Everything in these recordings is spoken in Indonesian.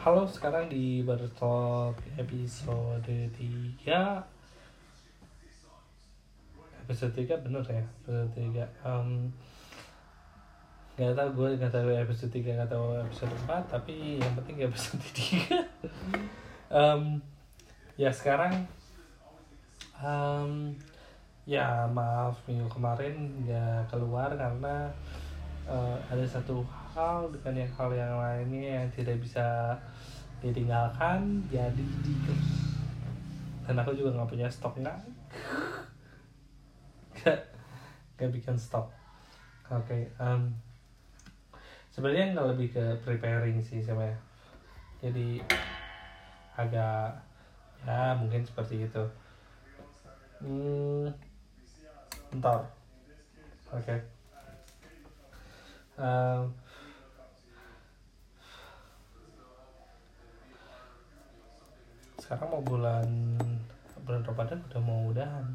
Halo, sekarang di Bertalk episode 3 Episode 3 bener ya? Episode 3 um, Gak tau gue gak tau episode 3 gak tau episode 4 Tapi yang penting episode 3 um, Ya sekarang um, Ya maaf minggu kemarin gak keluar karena uh, ada satu hal dengan yang hal yang lainnya yang tidak bisa ditinggalkan jadi di dan aku juga nggak punya stok nggak nggak bikin stok. Oke okay, um, sebenarnya nggak lebih ke preparing sih sebenarnya jadi agak ya mungkin seperti itu. Hmm, bentar. Oke. Okay. um, sekarang mau bulan bulan Ramadan udah mau udahan.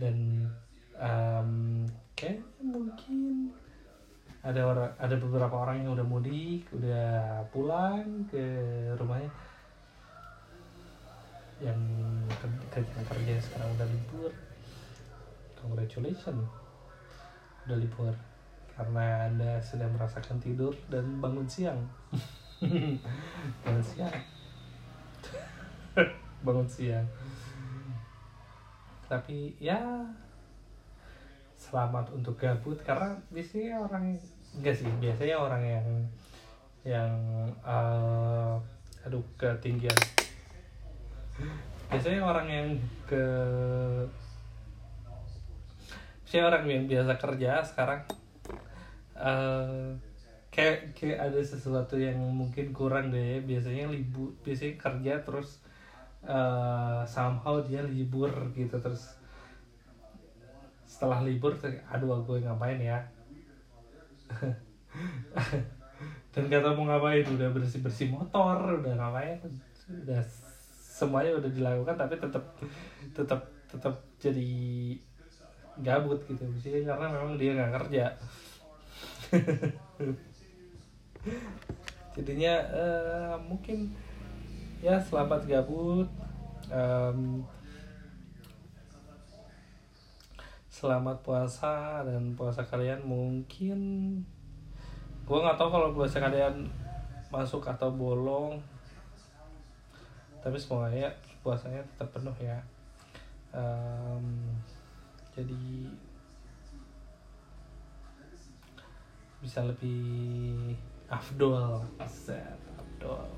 Dan um, kayak mungkin ada orang ada beberapa orang yang udah mudik udah pulang ke rumahnya. Yang kerja kerja sekarang udah libur. Congratulations udah libur. Karena anda sedang merasakan tidur dan bangun siang. Bangun siang bangun siang. Tapi ya selamat untuk gabut karena biasanya orang enggak sih biasanya orang yang yang uh, aduh ketinggian. Biasanya orang yang ke biasanya orang yang biasa kerja sekarang uh, kayak kayak ada sesuatu yang mungkin kurang deh. Biasanya libur biasanya kerja terus uh, somehow dia libur gitu terus setelah libur aduh gue ngapain ya? Dan kata mau ngapain udah bersih bersih motor udah ngapain udah semuanya udah dilakukan tapi tetap tetap tetap jadi gabut gitu. Sih karena memang dia nggak kerja. Jadinya uh, mungkin ya selamat gabut. Um, selamat puasa dan puasa kalian mungkin. Gue nggak tahu kalau puasa kalian masuk atau bolong. Tapi semoga ya puasanya tetap penuh ya. Um, jadi bisa lebih afdol set afdol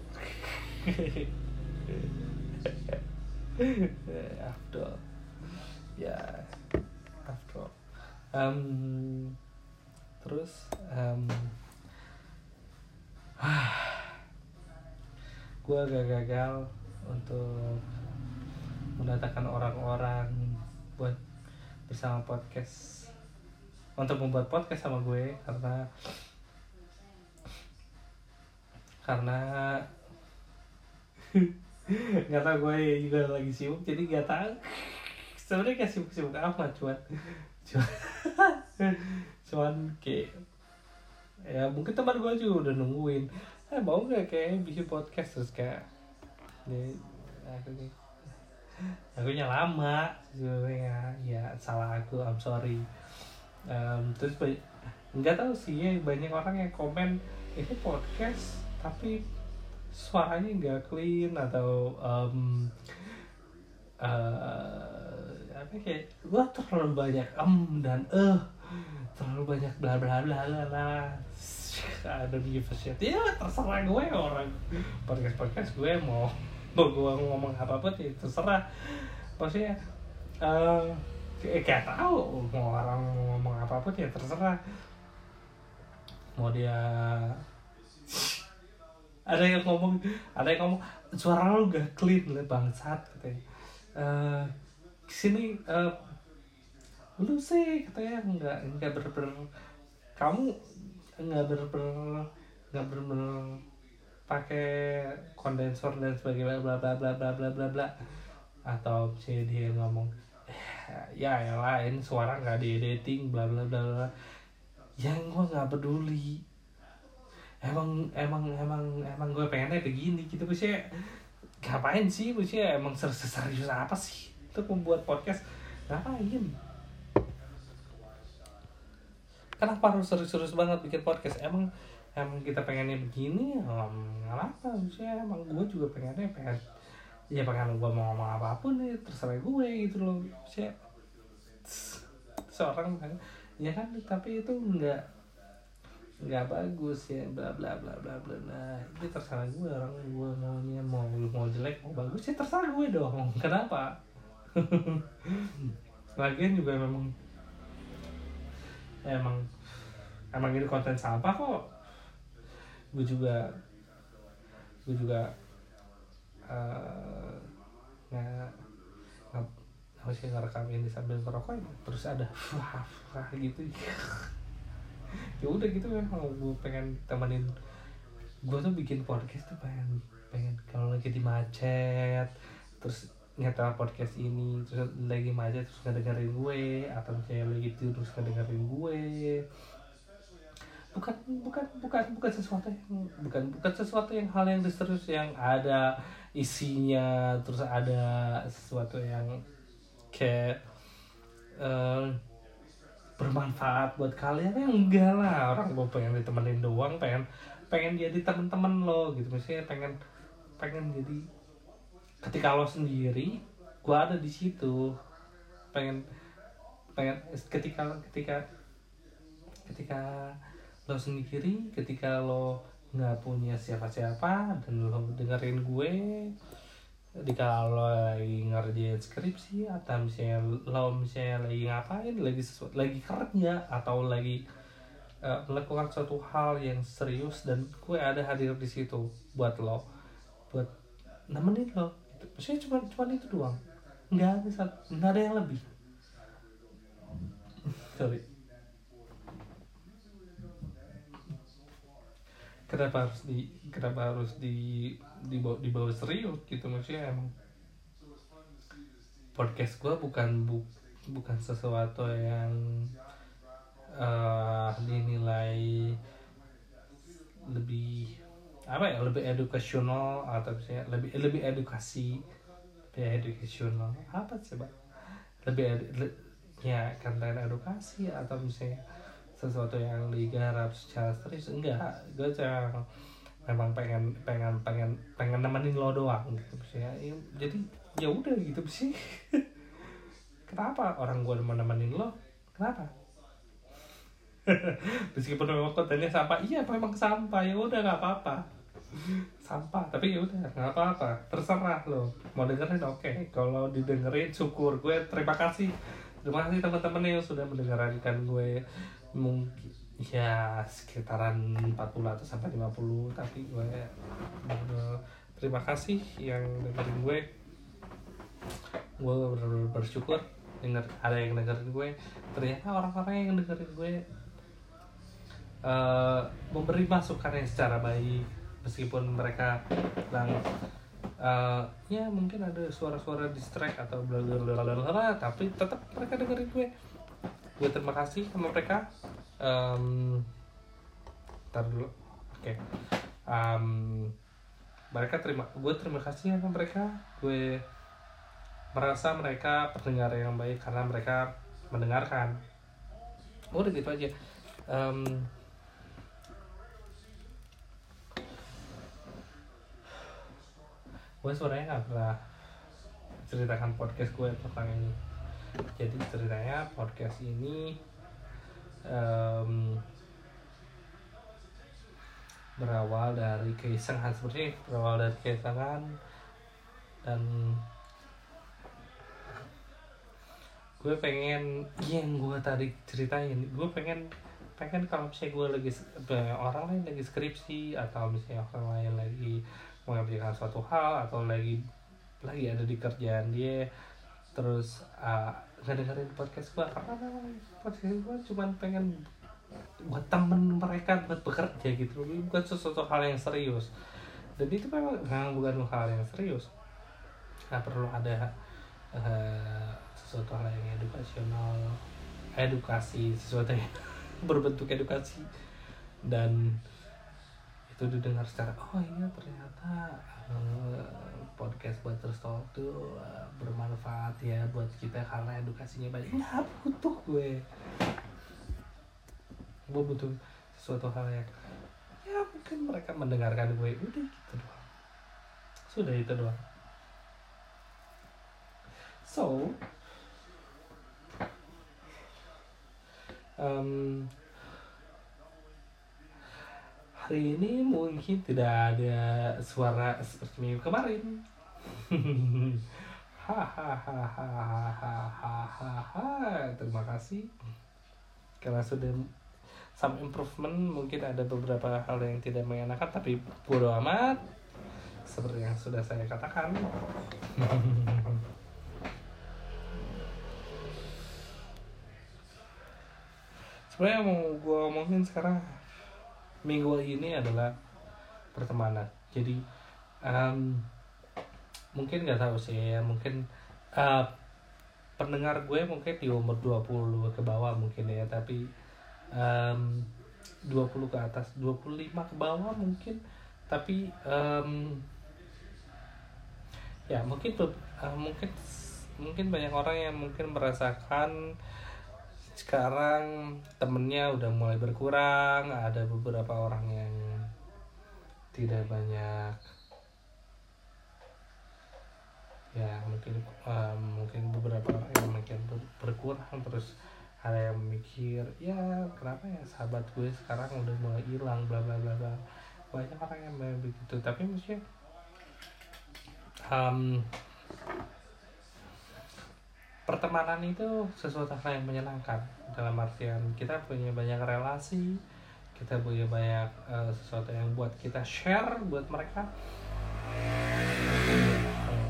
afdol ya afdol um, terus um, gue agak gagal untuk mendatangkan orang-orang buat bersama podcast. Untuk membuat podcast sama gue karena karena nggak tau gue juga lagi sibuk jadi nggak tahu. Sebenarnya kayak sibuk-sibuk amat cuman cuman cuman kayak ya mungkin teman gue juga udah nungguin. Eh mau nggak kayak bikin podcast? Terus kayak ya, aku aku nya lama sebenarnya. Ya salah aku I'm sorry. Um, terus nggak tahu sih ya banyak orang yang komen ini podcast tapi suaranya nggak clean atau um, uh, apa kayak gua terlalu banyak em dan eh uh, terlalu banyak bla bla bla bla bla ada di ya terserah gue orang. Podcast podcast gue mau mau gue ngomong apa pun ya terserah. Maksudnya uh, kayak tahu mau orang ngomong apa pun ya terserah. Mau dia ada yang ngomong ada yang ngomong suara lu gak clean lah bangsat katanya. Uh, sini uh, lu sih katanya nggak nggak ber, ber kamu nggak ber, ber nggak ber, ber pakai kondensor dan sebagainya bla bla bla bla bla bla bla. Atau si dia ngomong ya yang lain suara nggak di editing bla bla bla bla. Yang gue nggak peduli emang emang emang emang gue pengennya begini gitu maksudnya ngapain sih? Maksudnya emang ser- serius apa sih untuk membuat podcast? Ngapain? Kenapa harus serius-serius banget bikin podcast? Emang emang kita pengennya begini? Ya nggak apa maksudnya emang gue juga pengennya pengen ya pengen gue mau ngomong apa pun nih terserah gue gitu loh. Maksudnya seorang ya kan? Tapi itu enggak nggak bagus ya bla bla bla bla bla nah itu terserah gue orang gue maunya mau mau jelek mau bagus ya terserah gue dong kenapa lagian juga memang emang emang ini konten sampah kok gue juga gue juga eh, nggak sih ngerekam ini sambil ngerokok terus ada wah gitu ya udah gitu memang gue pengen temenin gue tuh bikin podcast tuh pengen pengen kalau lagi di macet terus nyetel podcast ini terus lagi macet terus ngedengerin gue atau misalnya lagi tidur terus ngedengerin gue. Bukan bukan bukan bukan sesuatu yang bukan bukan sesuatu yang hal yang serius yang ada isinya terus ada sesuatu yang kayak eh, bermanfaat buat kalian? Ya enggak lah. Orang mau pengen ditemenin doang pengen pengen jadi temen-temen lo gitu. Misalnya pengen pengen jadi ketika lo sendiri gua ada di situ. Pengen pengen ketika ketika ketika lo sendiri ketika lo nggak punya siapa-siapa dan lo dengerin gue ketika lo lagi ngerjain skripsi atau misalnya lo misalnya lagi ngapain lagi sesuatu lagi kerja atau lagi eh, melakukan suatu hal yang serius dan gue ada hadir di situ buat lo buat nemenin lo gitu. maksudnya cuma cuma itu doang. Nggak ada nggak ada yang lebih. Sorry. Kenapa harus di kenapa harus di dibawa dibawa serius gitu maksudnya emang. Podcast gue bukan bu, bukan sesuatu yang eh, dinilai lebih apa ya lebih edukasional atau misalnya lebih lebih edukasi. Lebih edukasional apa sih pak? Lebih edu, le- ya konten edukasi atau misalnya sesuatu yang digarap secara serius? Enggak. Gue cuma memang pengen pengen pengen pengen nemenin lo doang gitu misalnya Ya, jadi ya udah gitu sih. Kenapa orang gue nemenin lo? Kenapa? Meskipun memang kontennya sampah iya memang sampah? Ya udah nggak apa-apa. Sampah tapi ya udah nggak apa-apa. Terserah lo. Mau dengerin? Oke. Kalau didengerin syukur gue. Terima kasih. Terima kasih teman-teman yang sudah mendengarkan gue. Mungkin ya sekitaran 40 atau sampai 50 tapi gue bener-bener terima kasih yang dengerin gue. Gue bener-bener bersyukur denger ada yang dengerin gue. Ternyata orang-orang yang dengerin gue eh, memberi masukan yang secara baik meskipun mereka bilang eh, ya mungkin ada suara-suara distract atau bla bla bla bla bla, tapi tetap mereka dengerin gue. Gue terima kasih sama mereka um, ntar dulu. Oke. Em, mereka terima gue terima kasih sama mereka. Gue merasa mereka pendengar yang baik karena mereka mendengarkan. Udah gitu aja. Em, gue sebenarnya nggak pernah ceritakan podcast gue tentang ini. Jadi ceritanya podcast ini em, berawal dari keisengan seperti berawal dari keisengan dan gue pengen iya, yang gue tadi ceritain gue pengen pengen kalau misalnya gue lagi orang lain lagi skripsi atau misalnya orang lain lagi mengerjakan suatu hal atau lagi lagi ada di kerjaan dia terus uh, ngedengerin podcast gue karena podcast gue cuma pengen buat temen mereka buat bekerja gitu. Bukan sesuatu hal yang serius. Dan itu memang memang bukan hal yang serius. Nggak perlu ada eh, sesuatu hal yang edukasional edukasi sesuatu yang berbentuk edukasi. Dan itu didengar secara oh iya ternyata eh, podcast buat Talk tuh eh, bermanfaat ya buat kita karena edukasinya banyak. Nggak butuh gue. Gue butuh sesuatu hal yang ya mungkin mereka mendengarkan gue udah gitu doang. Sudah itu doang. So um, hari ini mungkin tidak ada suara seperti minggu kemarin. Hahaha. Terima kasih. Karena sudah some improvement mungkin ada beberapa hal yang tidak mengenakan tapi bodo amat. Seperti yang sudah saya katakan. Sebenarnya mau gue omongin sekarang minggu ini adalah pertemanan. Jadi um, mungkin nggak tahu sih ya mungkin uh, pendengar gue mungkin di umur 20 ke bawah mungkin ya tapi um, 20 ke atas 25 ke bawah mungkin. Tapi um, ya mungkin uh, mungkin mungkin banyak orang yang mungkin merasakan sekarang temennya udah mulai berkurang ada beberapa orang yang tidak banyak. Ya mungkin um, mungkin beberapa orang yang makin ber berkurang terus ada yang mikir ya kenapa ya sahabat gue sekarang udah mulai hilang bla bla bla bla. Banyak orang yang begitu tapi maksudnya um, pertemanan itu sesuatu hal yang menyenangkan. Dalam artian kita punya banyak relasi kita punya banyak uh, sesuatu yang buat kita share buat mereka.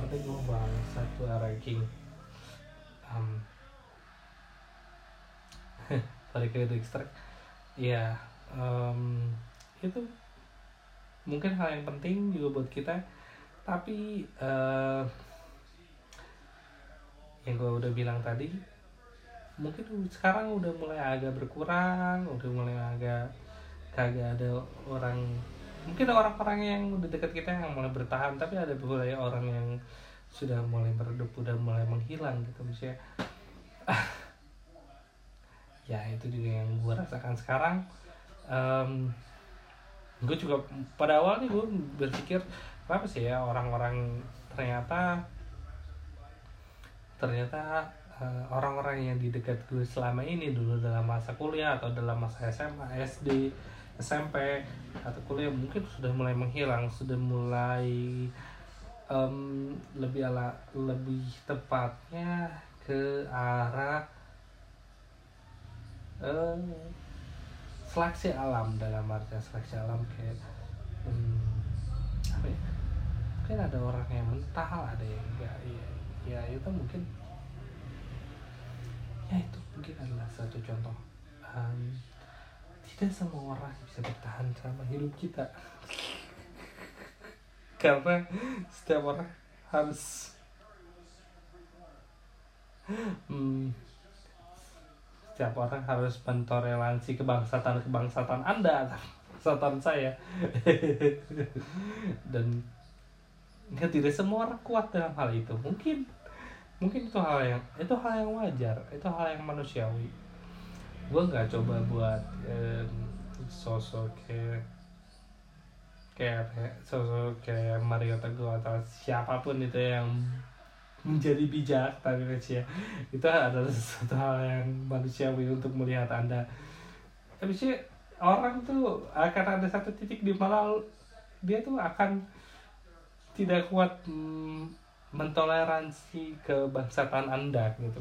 Kita gue bang satu ranking. Um, sorry ke extract ya um, itu mungkin hal yang penting juga buat kita. Tapi uh, yang gue udah bilang tadi mungkin sekarang udah mulai agak berkurang udah mulai agak kagak ada orang mungkin orang-orang yang udah dekat kita yang mulai bertahan tapi ada beberapa orang yang sudah mulai meredup udah mulai menghilang gitu misalnya ya itu juga yang gue rasakan sekarang. Um, gue juga pada awalnya gue berpikir kenapa sih ya orang-orang ternyata ternyata uh, orang-orang yang di dekat gue selama ini dulu dalam masa kuliah atau dalam masa SMA, SD, SMP atau kuliah mungkin sudah mulai menghilang, sudah mulai um, lebih ala lebih tepatnya ke arah uh, seleksi alam dalam artian seleksi alam kayak um, apa ya? Mungkin ada orang yang mental, ada yang enggak ya ya itu mungkin. Ya itu mungkin adalah satu contoh. Um, tidak semua orang bisa bertahan sama hidup kita. Karena setiap orang harus hmm, setiap orang harus mentoleransi kebangsaan kebangsaan anda kebangsaan saya. Dan ya tidak semua orang kuat dalam hal itu. Mungkin mungkin itu hal yang itu hal yang wajar itu hal yang manusiawi. Gue nggak coba buat um, sosok kayak kayak sosok kayak Mario Teguh atau siapa pun itu yang menjadi bijak tapi ya. Itu adalah sesuatu hal yang manusiawi untuk melihat anda. Tapi sih orang tuh akan ada satu titik di mana dia tuh akan tidak kuat mm, mentoleransi kebangsaan anda gitu.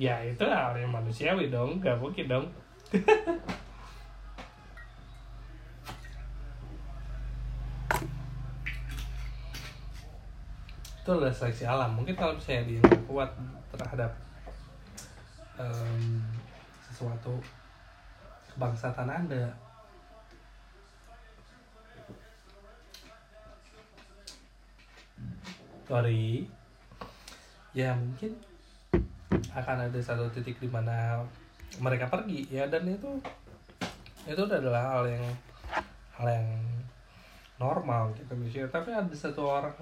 Ya itu hal yang manusiawi dong gak mungkin dong. Itu adalah seleksi alam. Mungkin kalau misalnya dia kuat terhadap um, sesuatu kebangsaan anda sorry ya mungkin akan ada satu titik di mana mereka pergi. Ya dan itu itu adalah hal yang hal yang normal gitu misalnya tapi ada satu orang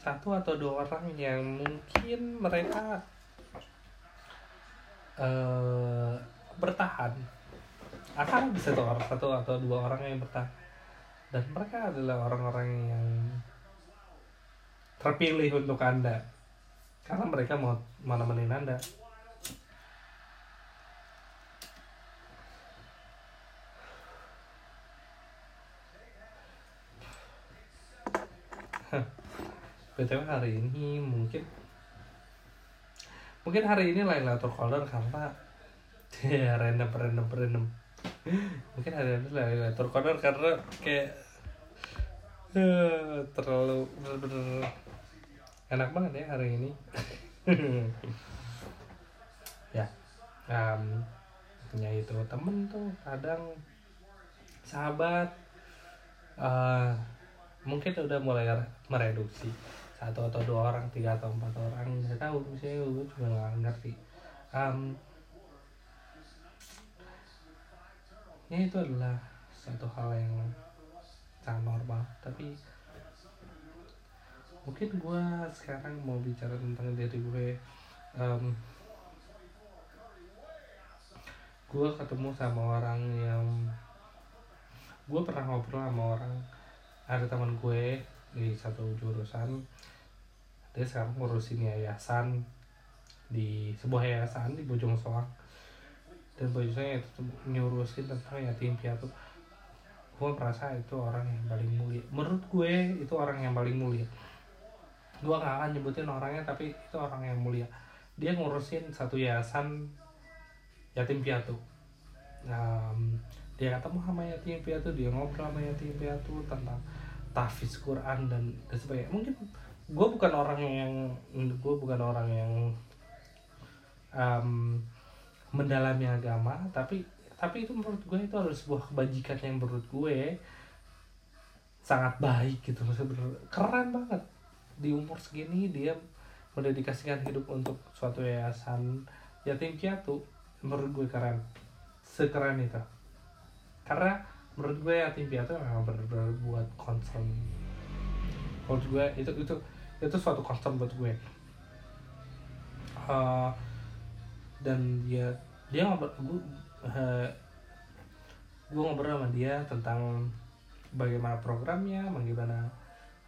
satu atau dua orang yang mungkin mereka uh, bertahan. Akan bisa satu orang satu atau dua orang yang bertahan. Dan mereka adalah orang-orang yang terpilih untuk anda. Karena mereka mau menemenin anda. Btw hari ini mungkin mungkin hari ini lain Laylatul Qadar karena ya random random random. Mungkin hari ini lain Laylatul Qadar karena kayak uh, terlalu bener-bener enak banget ya hari ini. Ya. Um, punya itu temen tuh kadang sahabat uh, mungkin udah mulai mereduksi. Satu atau dua orang tiga atau empat orang nggak tahu misalnya gue juga nggak ngerti. Um, ya itu adalah satu hal yang sangat normal. Tapi mungkin gue sekarang mau bicara tentang diri gue um, gue ketemu sama orang yang gue pernah ngobrol sama orang ada teman gue di satu jurusan dia sekarang ngurusin yayasan di sebuah yayasan di Bojong Soang. Dan bojongnya itu nyurusin tentang yatim piatu. Gue merasa itu orang yang paling mulia. Menurut gue itu orang yang paling mulia gue gak akan nyebutin orangnya tapi itu orang yang mulia. Dia ngurusin satu yayasan yatim piatu. Um, dia ketemu sama yatim piatu dia ngobrol sama yatim piatu tentang tahfiz Quran dan dan sebagainya. Mungkin gue bukan orang yang gue bukan orang yang um, mendalami agama tapi tapi itu menurut gue itu adalah sebuah kebajikan yang menurut gue sangat baik gitu. Maksudnya keren banget di umur segini dia mendedikasikan hidup untuk suatu yayasan. Yatim piatu menurut gue keren. Sekeren itu. Karena menurut gue yatim piatu memang benar-benar buat concern. Menurut gue itu itu itu suatu concern buat gue. Uh, dan dia dia ngobrol gue uh, gue ngobrol sama dia tentang bagaimana programnya bagaimana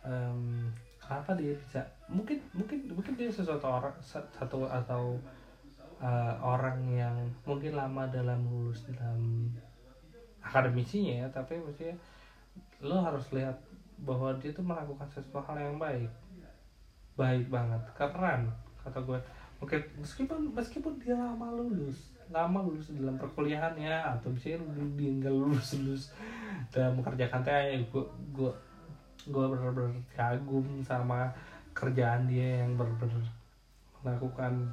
um, kenapa dia bisa? Mungkin mungkin mungkin dia sesuatu orang satu atau uh, orang yang mungkin lama dalam lulus dalam akademisinya ya tapi maksudnya lo harus lihat bahwa dia tuh melakukan sesuatu hal yang baik. Baik banget keren kata gue oke meskipun meskipun dia lama lulus lama lulus dalam perkuliahannya atau misalnya dia nggak lulus lulus dalam mengerjakan TA gue gue gue benar-benar kagum sama kerjaan dia yang benar-benar melakukan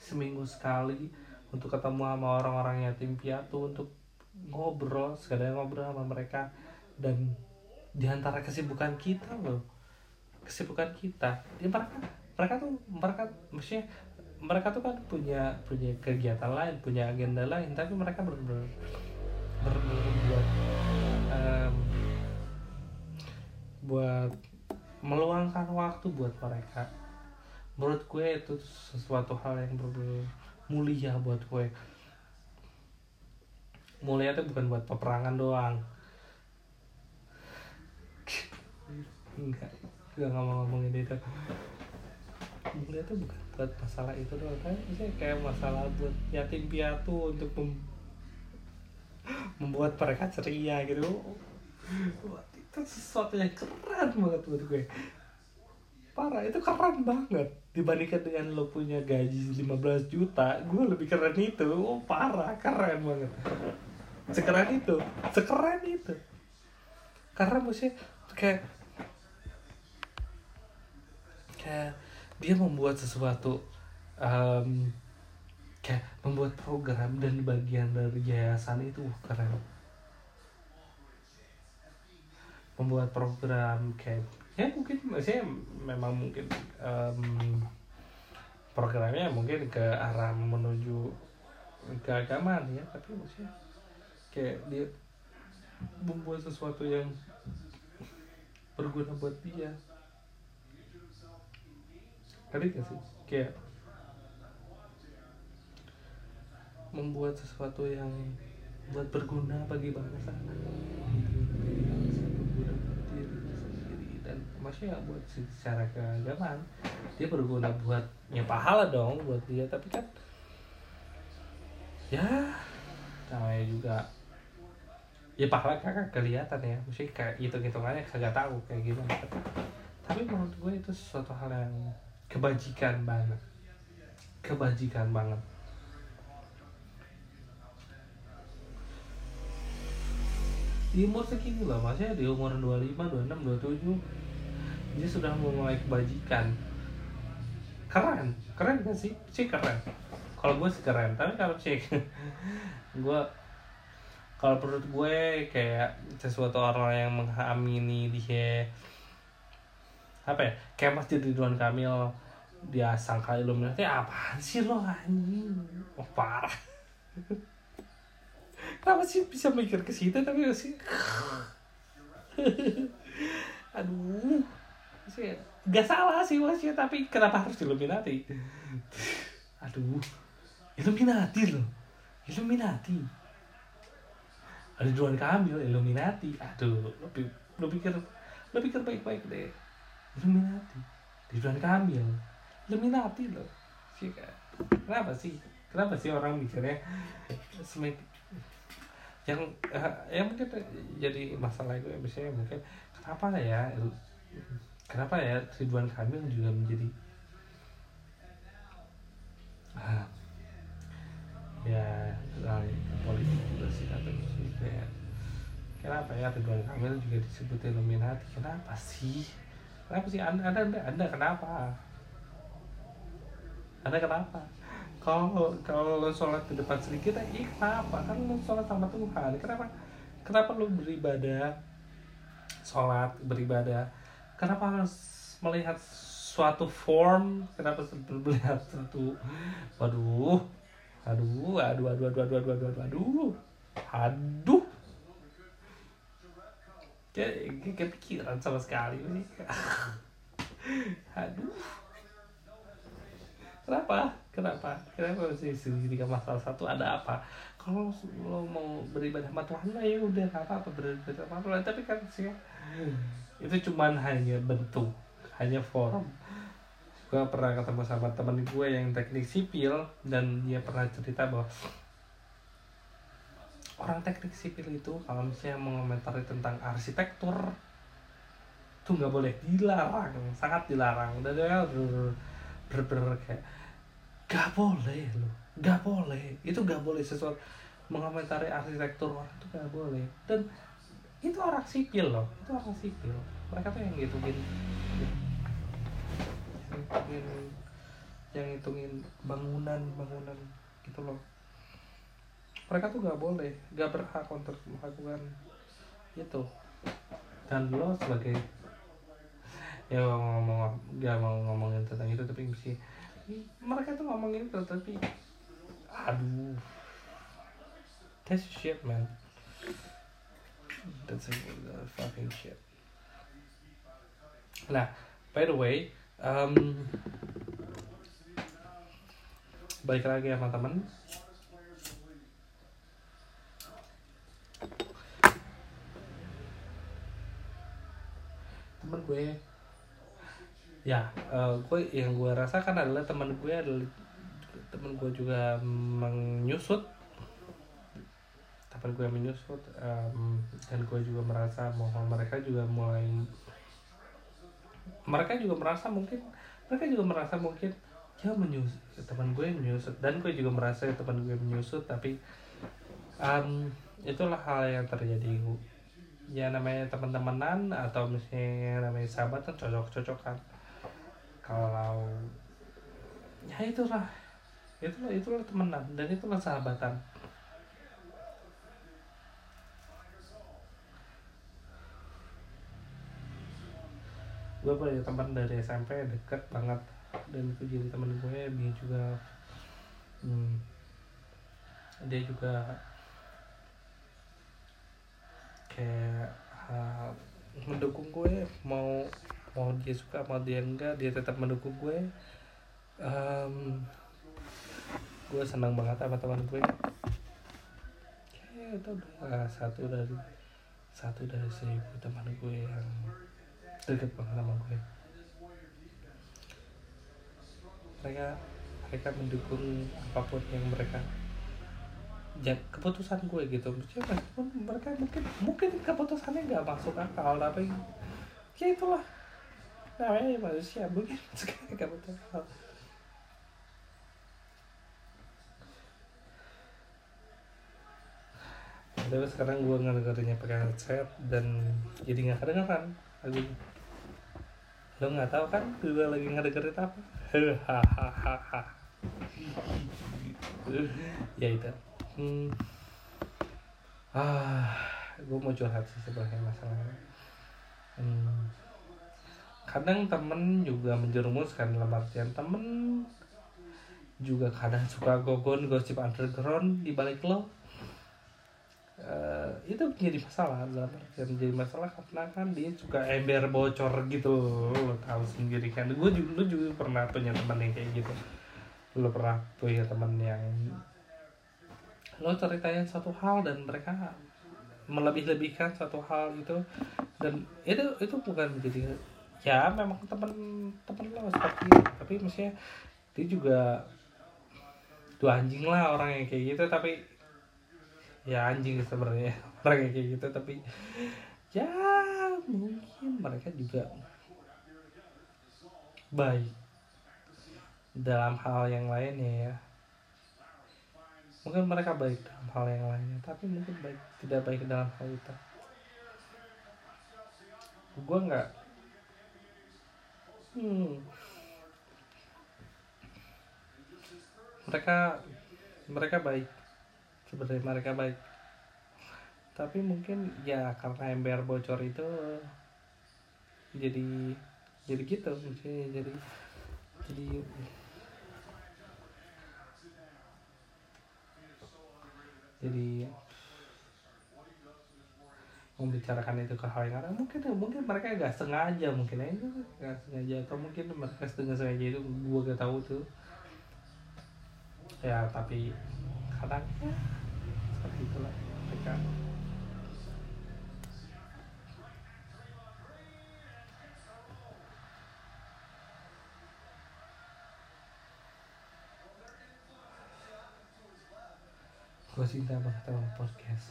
seminggu sekali untuk ketemu sama orang-orang yatim piatu untuk ngobrol sekadar ngobrol sama mereka. Dan di antara kesibukan kita loh kesibukan kita ya mereka mereka tuh mereka maksudnya mereka tuh kan punya punya kegiatan lain punya agenda lain tapi mereka ber, ber buat um, buat meluangkan waktu buat mereka. Menurut gue itu sesuatu hal yang mulia buat gue. Mulia tuh bukan buat peperangan doang. Enggak enggak ngomong ngomongin itu. Mulia tuh bukan buat masalah itu doang kan misalnya kayak masalah buat yatim piatu untuk mem membuat mereka ceria gitu itu sesuatu yang keren banget buat gue. Parah itu keren banget. Dibandingkan dengan lo punya gaji 15 juta gue lebih keren itu. Oh parah keren banget. Sekeren itu sekeren itu. Karena maksudnya kayak kayak dia membuat sesuatu um, kayak membuat program dan bagian dari yayasan itu keren membuat program kayak ya mungkin maksudnya memang mungkin um, programnya mungkin ke arah menuju keagamaan ya tapi maksudnya kayak dia membuat sesuatu yang berguna buat dia. Ngerti gak sih? Kayak membuat sesuatu yang buat berguna bagi bangsa berguna buat diri sendiri dan maksudnya buat secara keagamaan. Dia berguna buat ya pahala dong buat dia tapi kan ya namanya juga ya pahala kagak kelihatan ya. Mesti kayak hitung hitungannya kagak tahu kayak gimana. Tapi, menurut gue itu suatu hal yang kebajikan banget. Kebajikan banget. Di umur segini loh maksudnya di umur 25, 26, 27 dia sudah mulai kebajikan. Keren keren gak sih? Sih keren. Kalau gue sih keren tapi kalau sih gue kalau menurut gue kayak sesuatu orang yang mengamini dia. Apa ya? Kayak masjid Ridwan Kamil dia sangka Illuminati apaan sih lo anjing? Oh, parah. Kenapa sih bisa mikir ke situ tapi masih aduh gak salah sih masih tapi kenapa harus Illuminati? Aduh Illuminati loh. Illuminati. Ada Ridwan Kamil Illuminati. Aduh lo, lo pikir lo pikir baik-baik deh. Illuminati. Ridwan Kamil. Illuminati loh. Sih kenapa sih? Kenapa sih orang mikirnya semek yang uh, ya mungkin jadi masalah gue misalnya mungkin kenapa ya kenapa ya Ridwan Kamil juga menjadi? Uh, ya politik juga sih sih kayak kenapa ya Ridwan Kamil juga disebut Illuminati? Kenapa sih? Kenapa sih? Anda anda anda, anda kenapa? Anda kenapa? Kalau kalau lo sholat di depan sedikit eh kenapa? Kan lo sholat sama Tuhan. Kenapa kenapa lo beribadah sholat beribadah kenapa harus melihat suatu form? Kenapa melihat suatu waduh aduh aduh aduh aduh aduh aduh aduh aduh aduh. Aduh kayak kepikiran sama sekali ini. Aduh. Kenapa? Kenapa? Kenapa sih ketika masalah satu? Ada apa? Kalau lo mau beribadah sama Tuhan ya udah apa apa beribadah sama Tuhan. Tapi kan sih itu cuman hanya bentuk hanya form. Gue pernah ketemu sama temen gue yang teknik sipil dan dia pernah cerita bahwa orang teknik sipil itu kalau misalnya mengomentari tentang arsitektur tuh nggak boleh dilarang sangat dilarang. Dan dia ber, ber, kayak gak boleh loh gak boleh. Itu gak boleh sesuatu mengomentari arsitektur orang itu gak boleh. Dan itu orang sipil loh itu orang sipil. Mereka tuh yang ngitungin yang ngitungin yang ngitungin bangunan bangunan gitu loh. Mereka tuh gak boleh gak berhak untuk melakukan itu. Dan lo sebagai ya ngomong gak mau ngomongin tentang itu tapi mesti mereka tuh ngomongin itu tapi aduh. That's shit man that's a fucking shit. Nah by the way um, balik lagi sama temen. Temen gue. Ya uh, gue yang gue rasakan adalah teman gue adalah teman gue juga menyusut teman gue menyusut um, dan gue juga merasa bahwa mereka juga mulai mereka juga merasa mungkin mereka juga merasa mungkin ya menyusut teman gue menyusut dan gue juga merasa teman gue menyusut tapi um, itulah hal yang terjadi. Ya namanya teman-temanan atau misalnya namanya sahabat kan cocok-cocokan. Kalau ya itulah itulah itulah temenan dan itulah sahabatan gue punya teman dari SMP deket banget. Dan itu jadi teman gue dia juga hmm, dia juga kayak uh, mendukung gue mau mau dia suka mau dia enggak dia tetap mendukung gue um, gue senang banget sama teman gue kayak itu udah satu dari satu dari seribu teman gue yang deket banget sama gue. Mereka mereka mendukung apa pun yang mereka ya keputusan gue gitu. Maksudnya meskipun mereka mungkin mungkin keputusannya nggak masuk akal tapi ya itulah. Namanya manusia mungkin sekali keputusan. Tapi sekarang gue ngedengerinnya pakai headset dan jadi nggak kedengeran lagunya lo nggak tahu kan gue lagi ngedengerin apa hahaha ya itu hmm. ah gue mau curhat sih sebenarnya masalahnya hmm. kadang temen juga menjerumuskan dalam artian temen juga kadang suka gogon gosip underground di balik lo uh, itu jadi masalah dalam artian jadi masalah karena kan dia suka ember bocor gitu lo tahu sendiri kan. Gue juga lu juga pernah punya teman yang kayak gitu. Lo pernah punya teman yang lo ceritain satu hal dan mereka melebih-lebihkan satu hal itu. Dan itu itu bukan menjadi ya memang teman teman lo seperti itu. Tapi maksudnya dia juga dua anjing lah orang yang kayak gitu. Tapi ya anjing sebenarnya. Orang kayak gitu tapi ya mungkin mereka juga baik dalam hal yang lainnya ya. Mungkin mereka baik dalam hal yang lainnya tapi mungkin baik tidak baik dalam hal itu. Gue nggak hmm. mereka mereka baik sebenarnya mereka baik. Tapi mungkin ya karena ember bocor itu jadi jadi gitu maksudnya jadi jadi jadi membicarakan itu ke hal yang ada. Mungkin mungkin mereka gak sengaja mungkin ya itu gak sengaja atau mungkin mereka setengah sengaja itu gue gak tahu tuh. Ya tapi kadang ya, seperti itulah mereka. Gue cinta banget sama podcast.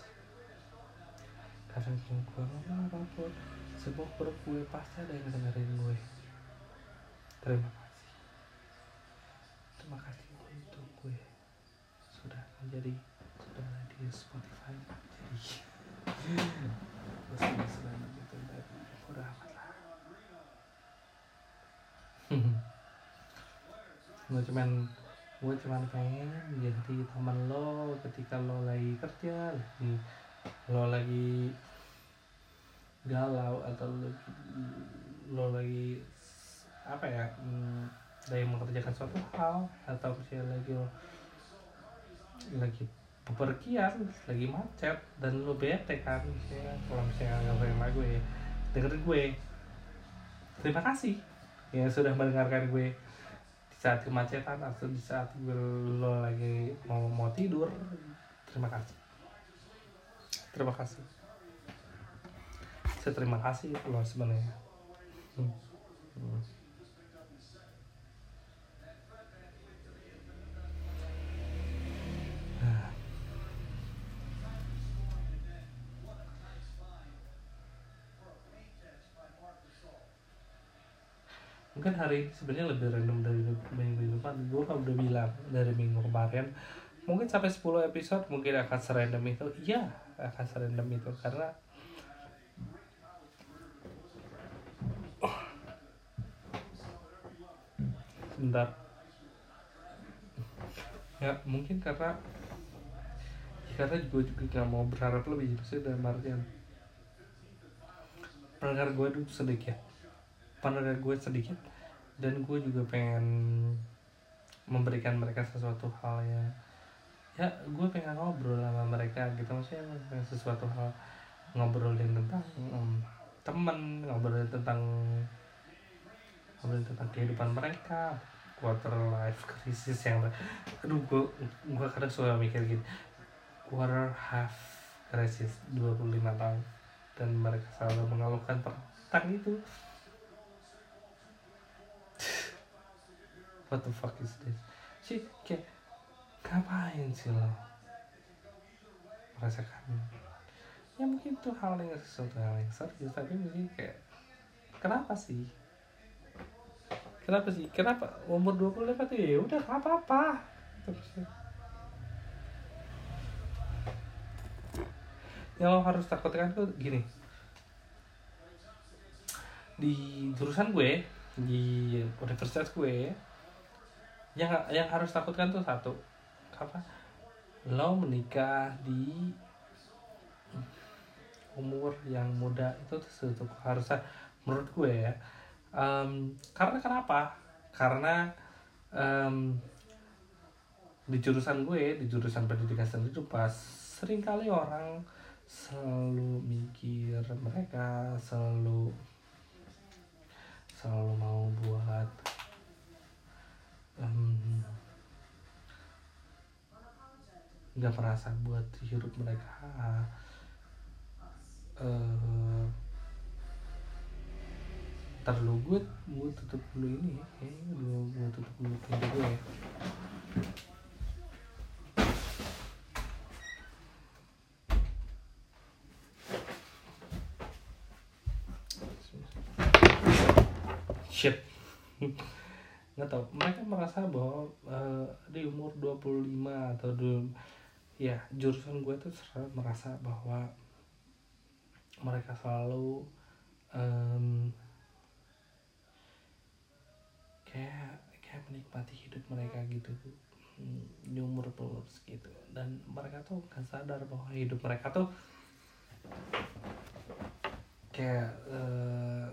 Karena gue ngomong apa pun semua perut gue pasti ada yang dengerin gue. Terima kasih. Terima kasih untuk gue. Sudah menjadi di Spotify. Jadi gue sudah selalu gitu dan udah amat lah. Gue cuman gue cuman pengen jadi teman lo ketika lo lagi kerja lagi lo lagi galau atau lo, lo lagi apa ya hmm, lagi mengerjakan suatu hal atau misalnya lagi lo lagi bepergian lagi macet dan lo bete kan? Misalnya kalau misalnya dengerin lagu ya dengerin gue. Terima kasih yang sudah mendengarkan gue. Saat kemacetan atau di saat lo lagi mau mau tidur terima kasih. Terima kasih. Saya terima kasih lo sebenarnya. Hmm. Hmm. Mungkin hari sebenarnya lebih random dari minggu depan. Gue kan udah bilang dari minggu kemarin mungkin sampai 10 episode mungkin akan serandom itu. Iya akan serandom itu karena sebentar. Ya mungkin karena karena gue juga gak mau berharap lebih maksudnya dalam artian pendengar gue itu sedikit. Pendengar gue sedikit dan gue juga pengen memberikan mereka sesuatu hal ya. Ya gue pengen ngobrol sama mereka gitu. Maksudnya sesuatu hal ngobrolin tentang um, temen ngobrolin tentang ngobrolin tentang kehidupan mereka quarter life crisis yang aduh gua gua kadang suka mikir gitu quarter half crisis 25 tahun. Dan mereka selalu mengeluhkan tentang itu what the fuck is this? Sih kayak ngapain sih lo merasakan? Ya mungkin itu hal yang sesuatu hal yang serius tapi mungkin kayak kenapa sih? Kenapa sih? Kenapa umur 25 tuh ya udah nggak apa-apa? Terus yang lo harus takutkan tuh gini. Di jurusan gue di universitas gue yang yang harus takutkan tuh satu apa? Lo menikah di umur yang muda itu tuh satu harusnya menurut gue ya um, karena kenapa? Karena um, di jurusan gue di jurusan pendidikan sendiri tuh pas sering kali orang selalu mikir mereka selalu selalu mau buat nggak um, merasa buat hidup mereka. Uh, terlalu gue gue tutup dulu ini kayaknya gue gue tutup dulu pintu gue ya. Shit nggak tahu. Mereka merasa bahwa uh, di umur 25 atau di ya jurusan gue tuh selalu merasa bahwa mereka selalu um, kayak kayak menikmati hidup mereka gitu. Di umur umur gitu. Dan mereka tuh gak sadar bahwa hidup mereka tuh kayak uh,